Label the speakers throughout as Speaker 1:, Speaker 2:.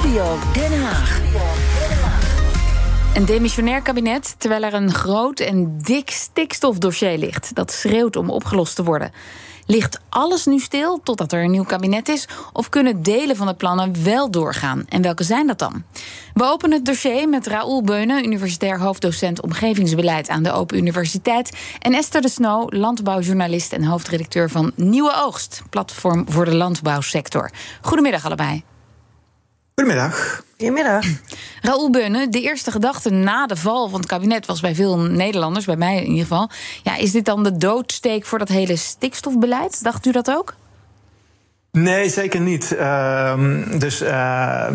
Speaker 1: Studio Den Haag.
Speaker 2: Een demissionair kabinet, terwijl er een groot en dik stikstofdossier ligt. Dat schreeuwt om opgelost te worden. Ligt alles nu stil totdat er een nieuw kabinet is? Of kunnen delen van de plannen wel doorgaan? En welke zijn dat dan? We openen het dossier met Raoul Beunen, universitair hoofddocent omgevingsbeleid aan de Open Universiteit. En Esther de Snow, landbouwjournalist en hoofdredacteur van Nieuwe Oogst, platform voor de landbouwsector. Goedemiddag allebei.
Speaker 3: Goedemiddag.
Speaker 4: Goedemiddag.
Speaker 2: Raoul Beunen, de eerste gedachte na de val van het kabinet was bij veel Nederlanders, bij mij in ieder geval. Ja, is dit dan de doodsteek voor dat hele stikstofbeleid? Dacht u dat ook?
Speaker 3: Nee, zeker niet. Uh, dus. Uh,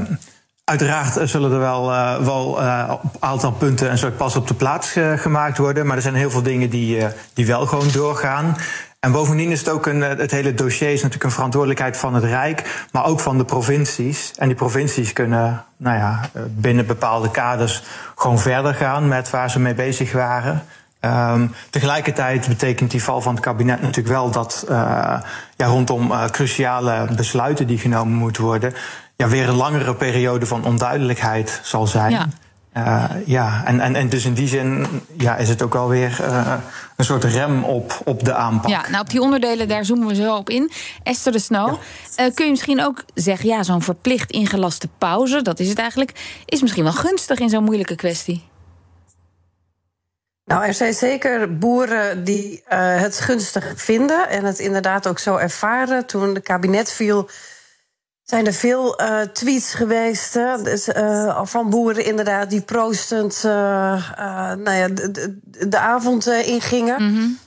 Speaker 3: Uiteraard zullen er wel, uh, wel uh, op een aantal punten een soort pas op de plaats uh, gemaakt worden. Maar er zijn heel veel dingen die, die wel gewoon doorgaan. En bovendien is het ook een, het hele dossier is natuurlijk een verantwoordelijkheid van het Rijk, maar ook van de provincies. En die provincies kunnen nou ja, binnen bepaalde kaders gewoon verder gaan met waar ze mee bezig waren. Um, tegelijkertijd betekent die val van het kabinet natuurlijk wel dat uh, ja, rondom cruciale besluiten die genomen moeten worden, ja, weer een langere periode van onduidelijkheid zal zijn. Ja. Uh, ja, en, en, en dus in die zin ja, is het ook alweer uh, een soort rem op, op de aanpak.
Speaker 2: Ja, nou op die onderdelen daar zoomen we zo op in. Esther de Snow, ja. uh, kun je misschien ook zeggen... ja, zo'n verplicht ingelaste pauze, dat is het eigenlijk... is misschien wel gunstig in zo'n moeilijke kwestie.
Speaker 4: Nou, er zijn zeker boeren die het gunstig vinden... en het inderdaad ook zo ervaren. Toen het kabinet viel zijn er veel uh, tweets geweest hè? Dus, uh, van boeren inderdaad die proostend uh, nou ja, de, de, de avond ingingen. Mm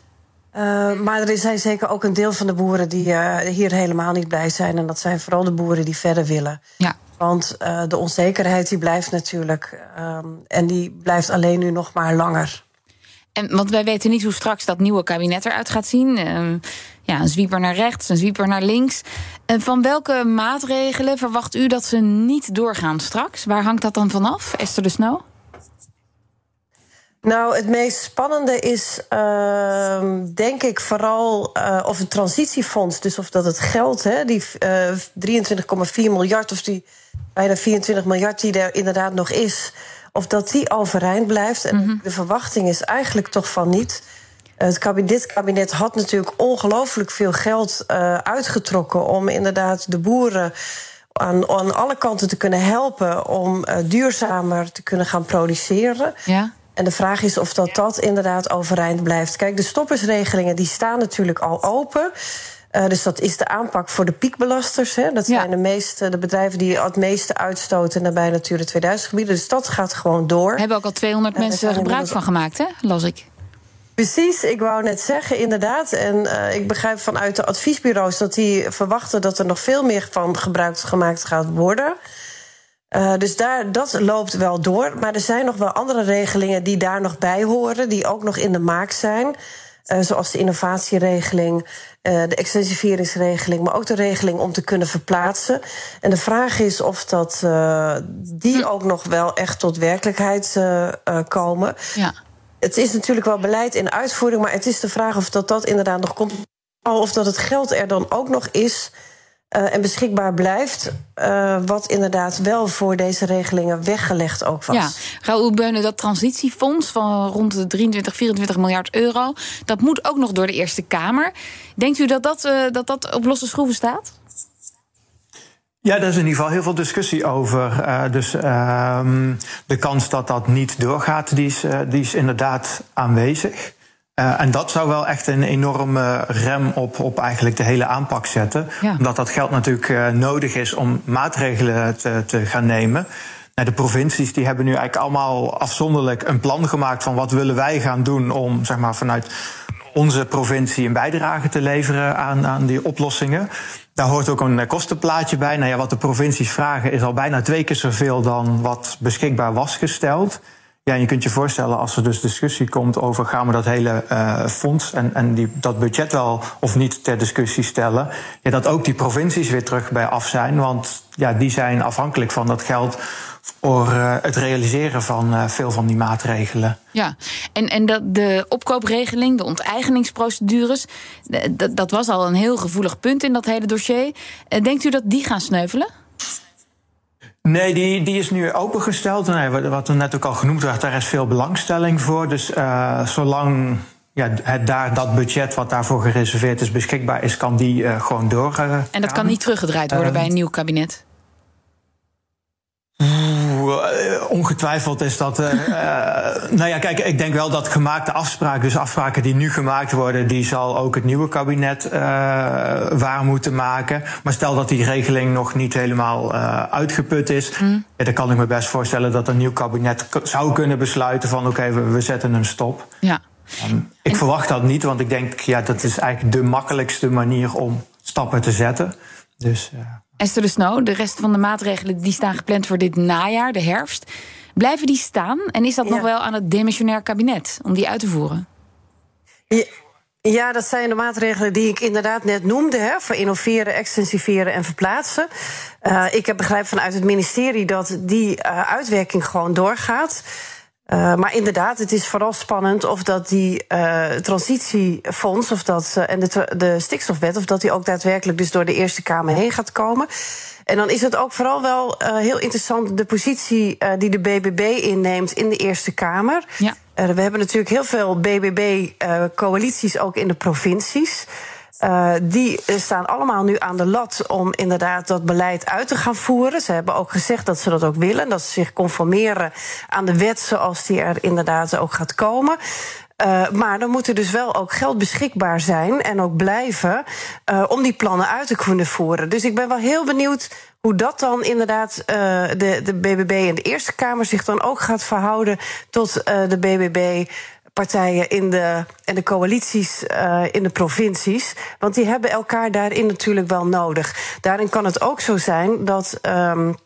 Speaker 4: -hmm. maar er zijn zeker ook een deel van de boeren die hier helemaal niet blij zijn. En dat zijn vooral de boeren die verder willen.
Speaker 2: Ja.
Speaker 4: Want de onzekerheid die blijft natuurlijk. en die blijft alleen nu nog maar langer.
Speaker 2: Want wij weten niet hoe straks dat nieuwe kabinet eruit gaat zien. Uh, ja, een zwieper naar rechts, een zwieper naar links. En van welke maatregelen verwacht u dat ze niet doorgaan straks? Waar hangt dat dan vanaf, Esther de Snow?
Speaker 4: Nou, het meest spannende is, uh, denk ik, vooral uh, of het transitiefonds, dus of dat het geld, hè, die uh, 23,4 miljard, of die bijna 24 miljard die er inderdaad nog is, of dat die overeind blijft. En mm -hmm. de verwachting is eigenlijk toch van niet. Het kabinet, dit kabinet had natuurlijk ongelooflijk veel geld uh, uitgetrokken om inderdaad de boeren aan, aan alle kanten te kunnen helpen om uh, duurzamer te kunnen gaan produceren.
Speaker 2: Ja.
Speaker 4: En de vraag is of dat, dat inderdaad overeind blijft. Kijk, de stoppersregelingen die staan natuurlijk al open. Uh, dus dat is de aanpak voor de piekbelasters. Hè. Dat zijn ja. de, meeste, de bedrijven die het meeste uitstoten nabij Natura 2000 gebieden. Dus dat gaat gewoon door.
Speaker 2: Hebben ook al 200 uh, mensen gebruik van gemaakt, hè? las ik.
Speaker 4: Precies, ik wou net zeggen, inderdaad. En uh, ik begrijp vanuit de adviesbureaus dat die verwachten dat er nog veel meer van gebruik gemaakt gaat worden. Uh, dus daar, dat loopt wel door. Maar er zijn nog wel andere regelingen die daar nog bij horen, die ook nog in de maak zijn. Uh, zoals de innovatieregeling, de extensiveringsregeling, maar ook de regeling om te kunnen verplaatsen. En de vraag is of dat, die ook nog wel echt tot werkelijkheid komen.
Speaker 2: Ja
Speaker 4: het is natuurlijk wel beleid in uitvoering, maar het is de vraag of dat, dat inderdaad nog komt. Of dat het geld er dan ook nog is uh, en beschikbaar blijft. Uh, wat inderdaad wel voor deze regelingen weggelegd ook was.
Speaker 2: Ja, Raoul Beunen, dat transitiefonds van rond de 23, 24 miljard euro. dat moet ook nog door de Eerste Kamer. Denkt u dat dat, uh, dat, dat op losse schroeven staat?
Speaker 3: Ja, daar is in ieder geval heel veel discussie over. Uh, dus uh, de kans dat dat niet doorgaat, die is, uh, die is inderdaad aanwezig. Uh, en dat zou wel echt een enorme rem op, op eigenlijk de hele aanpak zetten.
Speaker 2: Ja.
Speaker 3: Omdat dat geld natuurlijk nodig is om maatregelen te, te gaan nemen. Nou, de provincies die hebben nu eigenlijk allemaal afzonderlijk een plan gemaakt van wat willen wij gaan doen om zeg maar, vanuit onze provincie een bijdrage te leveren aan, aan die oplossingen. Daar hoort ook een kostenplaatje bij. Nou ja, wat de provincies vragen is al bijna twee keer zoveel dan wat beschikbaar was gesteld. Ja, je kunt je voorstellen als er dus discussie komt over gaan we dat hele uh, fonds en, en die, dat budget wel of niet ter discussie stellen. Ja, dat ook die provincies weer terug bij af zijn. Want ja, die zijn afhankelijk van dat geld voor uh, het realiseren van uh, veel van die maatregelen.
Speaker 2: Ja, en, en dat, de opkoopregeling, de onteigeningsprocedures, dat, dat was al een heel gevoelig punt in dat hele dossier. denkt u dat die gaan sneuvelen?
Speaker 3: Nee, die, die is nu opengesteld. Nee, wat er net ook al genoemd werd, daar is veel belangstelling voor. Dus uh, zolang ja, het daar, dat budget wat daarvoor gereserveerd is beschikbaar is, kan die uh, gewoon doorgaan.
Speaker 2: en dat kan niet teruggedraaid worden bij een nieuw kabinet?
Speaker 3: Ongetwijfeld is dat. Uh, nou ja, kijk, ik denk wel dat gemaakte afspraken, dus afspraken die nu gemaakt worden, die zal ook het nieuwe kabinet uh, waar moeten maken. Maar stel dat die regeling nog niet helemaal uh, uitgeput is, mm. ja, dan kan ik me best voorstellen dat een nieuw kabinet zou kunnen besluiten van oké, okay, we, we, zetten hem stop.
Speaker 2: Ja.
Speaker 3: Um, ik en... verwacht dat niet, want ik denk ja, dat is eigenlijk de makkelijkste manier om stappen te zetten. Dus.
Speaker 2: Esther de Snow, de rest van de maatregelen die staan gepland voor dit najaar, de herfst. Blijven die staan? En is dat ja. nog wel aan het demissionair kabinet om die uit te voeren?
Speaker 4: Ja. Ja, dat zijn de maatregelen die ik inderdaad net noemde. Hè, voor innoveren, extensiveren en verplaatsen. Uh, ik heb begrepen vanuit het ministerie dat die uh, uitwerking gewoon doorgaat. Uh, maar inderdaad, het is vooral spannend of dat die uh, transitiefonds of dat, uh, en de, de stikstofwet, of dat die ook daadwerkelijk dus door de Eerste Kamer heen gaat komen. En dan is het ook vooral wel heel interessant de positie die de BBB inneemt in de Eerste Kamer.
Speaker 2: Ja.
Speaker 4: we hebben natuurlijk heel veel BBB-coalities ook in de provincies. Uh, die staan allemaal nu aan de lat om inderdaad dat beleid uit te gaan voeren. Ze hebben ook gezegd dat ze dat ook willen. Dat ze zich conformeren aan de wet zoals die er inderdaad ook gaat komen. Uh, maar dan moet er dus wel ook geld beschikbaar zijn en ook blijven uh, om die plannen uit te kunnen voeren. Dus ik ben wel heel benieuwd hoe dat dan inderdaad de, de BBB en de Eerste Kamer zich dan ook gaat verhouden tot de BBB partijen in de, en de coalities uh, in de provincies. Want die hebben elkaar daarin natuurlijk wel nodig. Daarin kan het ook zo zijn dat. Um,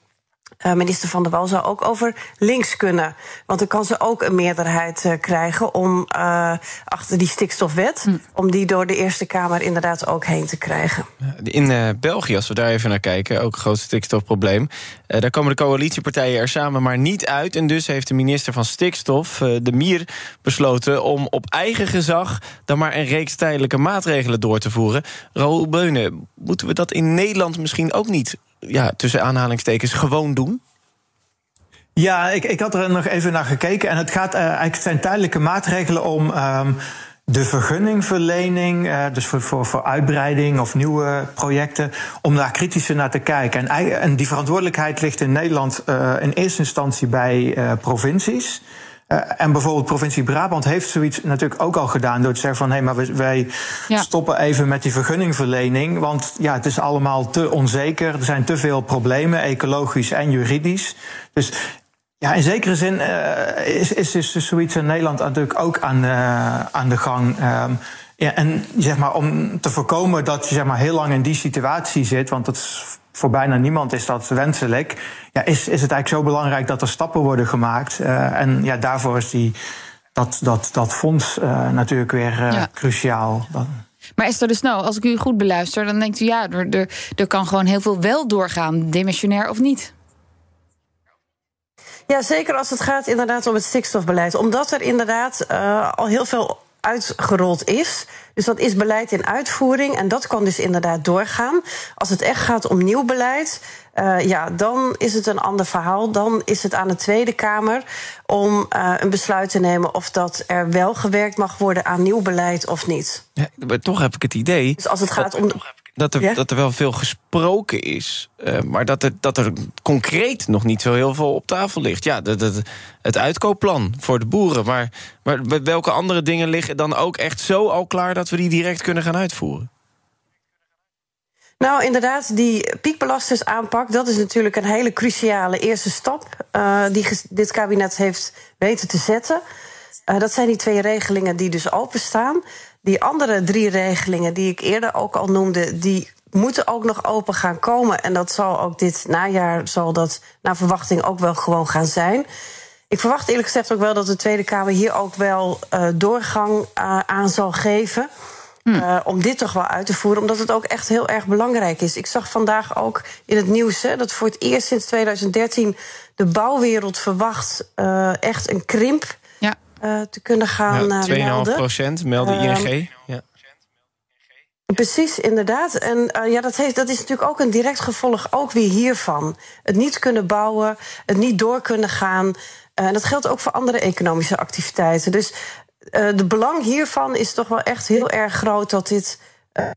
Speaker 4: minister Van der Wal zou ook over links kunnen. Want dan kan ze ook een meerderheid uh, krijgen om uh, achter die stikstofwet, hm. om die door de Eerste Kamer inderdaad ook heen te krijgen.
Speaker 1: In België, als we daar even naar kijken, ook een groot stikstofprobleem. daar komen de coalitiepartijen er samen maar niet uit. En dus heeft de minister van Stikstof, de Mier, besloten om op eigen gezag dan maar een reeks tijdelijke maatregelen door te voeren. Raoul Beunen, moeten we dat in Nederland misschien ook niet ja, tussen aanhalingstekens gewoon doen?
Speaker 3: Ja, ik, ik had er nog even naar gekeken. En het gaat uh, eigenlijk zijn tijdelijke maatregelen om um, de vergunningverlening, uh, dus voor, voor, voor uitbreiding of nieuwe projecten, om daar kritischer naar te kijken. En, en die verantwoordelijkheid ligt in Nederland uh, in eerste instantie bij provincies. Uh, en bijvoorbeeld provincie Brabant heeft zoiets natuurlijk ook al gedaan door te zeggen van hé, hey, maar wij, wij ja. stoppen even met die vergunningverlening, want ja, het is allemaal te onzeker, er zijn te veel problemen, ecologisch en juridisch. Dus ja, in zekere zin uh, is, is, is dus zoiets in Nederland natuurlijk ook aan, uh, aan de gang. Um, ja, en zeg maar, om te voorkomen dat je zeg maar, heel lang in die situatie zit, want dat is voor bijna niemand is dat wenselijk. Ja, is, is het eigenlijk zo belangrijk dat er stappen worden gemaakt. Uh, en ja, daarvoor is die, dat, dat, dat fonds uh, natuurlijk weer uh, ja. cruciaal.
Speaker 2: Maar Esther de Snow, als ik u goed beluister, dan denkt u ja, er, er, er kan gewoon heel veel wel doorgaan, demissionair of niet.
Speaker 4: Ja, zeker als het gaat inderdaad om het stikstofbeleid. Omdat er inderdaad uh, al heel veel uitgerold is. Dus dat is beleid in uitvoering en dat kan dus inderdaad doorgaan. Als het echt gaat om nieuw beleid, uh, ja, dan is het een ander verhaal. Dan is het aan de Tweede Kamer om uh, een besluit te nemen of dat er wel gewerkt mag worden aan nieuw beleid of niet.
Speaker 1: Ja, maar toch heb ik het idee.
Speaker 4: Dus als het gaat om.
Speaker 1: Dat er, ja? dat er wel veel gesproken is, uh, maar dat er, dat er concreet nog niet zo heel veel op tafel ligt. Ja, dat, dat, het uitkoopplan voor de boeren. Maar, maar welke andere dingen liggen dan ook echt zo al klaar dat we die direct kunnen gaan uitvoeren?
Speaker 4: Nou, inderdaad, die piekbelastersaanpak, dat is natuurlijk een hele cruciale eerste stap uh, die dit kabinet heeft weten te zetten. Uh, dat zijn die twee regelingen die dus openstaan. Die andere drie regelingen die ik eerder ook al noemde, die moeten ook nog open gaan komen. En dat zal ook dit najaar, zal dat naar verwachting ook wel gewoon gaan zijn. Ik verwacht eerlijk gezegd ook wel dat de Tweede Kamer hier ook wel uh, doorgang uh, aan zal geven. Hmm. Uh, om dit toch wel uit te voeren, omdat het ook echt heel erg belangrijk is. Ik zag vandaag ook in het nieuws hè, dat voor het eerst sinds 2013 de bouwwereld verwacht echt een krimp te kunnen gaan
Speaker 1: ja, 2,5
Speaker 4: melden.
Speaker 1: procent meldde ING. Ja.
Speaker 4: Precies, inderdaad. En uh, ja, dat, heeft, dat is natuurlijk ook een direct gevolg ook weer hiervan. Het niet kunnen bouwen, het niet door kunnen gaan. Uh, en dat geldt ook voor andere economische activiteiten. Dus uh, de belang hiervan is toch wel echt heel erg groot dat dit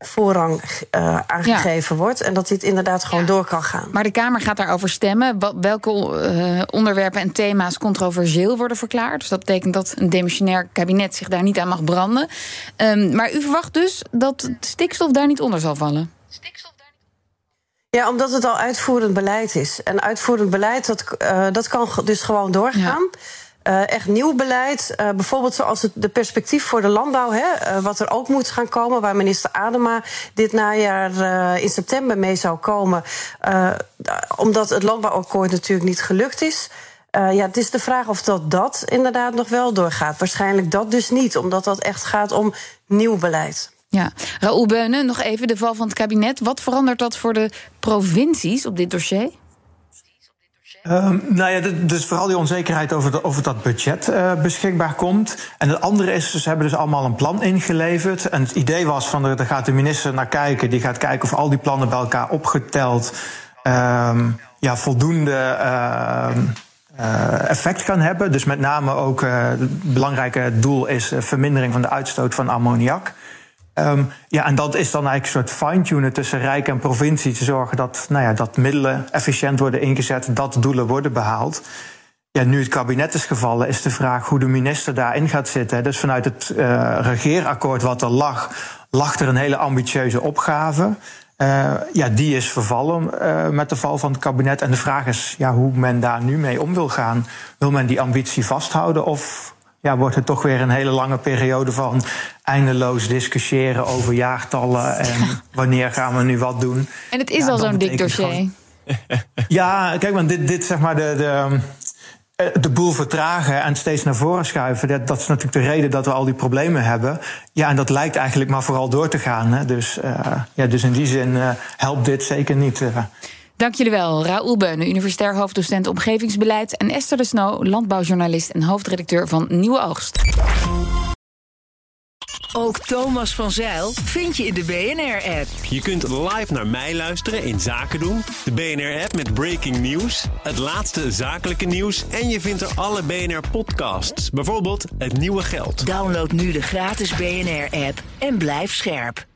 Speaker 4: voorrang uh, aangegeven ja. wordt. En dat dit inderdaad gewoon ja. door kan gaan.
Speaker 2: Maar de Kamer gaat daarover stemmen. Welke uh, onderwerpen en thema's controversieel worden verklaard. Dus dat betekent dat een demissionair kabinet zich daar niet aan mag branden. Um, maar u verwacht dus dat stikstof daar niet onder zal vallen? Stikstof
Speaker 4: ja, omdat het al uitvoerend beleid is. En uitvoerend beleid, dat, uh, dat kan dus gewoon doorgaan. Ja. Uh, echt nieuw beleid. Uh, bijvoorbeeld zoals het de perspectief voor de landbouw, hè, uh, wat er ook moet gaan komen, waar minister Adema dit najaar in september mee zou komen. omdat het landbouwakkoord natuurlijk niet gelukt is. ja, het is de vraag of dat, dat inderdaad nog wel doorgaat. Waarschijnlijk dat dus niet, omdat dat echt gaat om nieuw beleid.
Speaker 2: Ja, Raoul Beunen, nog even de val van het kabinet. Wat verandert dat voor de provincies op dit dossier?
Speaker 3: Um, nou ja, dus vooral die onzekerheid over, de, over dat budget uh, beschikbaar komt. En het andere is, ze hebben dus allemaal een plan ingeleverd. En het idee was van, daar gaat de minister naar kijken. Die gaat kijken of al die plannen bij elkaar opgeteld... Um, ja, voldoende... Uh, uh, effect kan hebben. Dus met name ook uh, het belangrijke doel is vermindering van de uitstoot van ammoniak. Um, ja, en dat is dan eigenlijk een soort fine-tunen tussen Rijk en provincie. Te zorgen dat, nou ja, dat middelen efficiënt worden ingezet, dat doelen worden behaald. Ja, nu het kabinet is gevallen, is de vraag hoe de minister daarin gaat zitten. Dus vanuit het uh, regeerakkoord wat er lag, lag er een hele ambitieuze opgave. Uh, ja, die is vervallen uh, met de val van het kabinet. En de vraag is ja, hoe men daar nu mee om wil gaan. Wil men die ambitie vasthouden of ja, wordt het toch weer een hele lange periode van eindeloos discussiëren over jaartallen en wanneer gaan we nu wat doen.
Speaker 2: En het is ja, al zo'n dik dossier. Gewoon...
Speaker 3: ja, kijk, want dit, dit zeg maar de, de, eh, de boel vertragen en steeds naar voren schuiven. Dat, dat is natuurlijk de reden dat we al die problemen hebben. Ja, en dat lijkt eigenlijk maar vooral door te gaan. Hè. Dus, uh, ja, dus in die zin uh, helpt dit zeker niet. Uh.
Speaker 2: Dank jullie wel. Raoul Beunen, universitair hoofddocent omgevingsbeleid. En Esther de Snow, landbouwjournalist en hoofdredacteur van Nieuwe Oogst.
Speaker 5: Ook Thomas van Zeil vind je in de BNR-app.
Speaker 6: Je kunt live naar mij luisteren in Zaken doen. De BNR-app met breaking news, het laatste zakelijke nieuws... en je vindt er alle BNR-podcasts, bijvoorbeeld Het Nieuwe Geld.
Speaker 5: Download nu de gratis BNR-app en blijf scherp.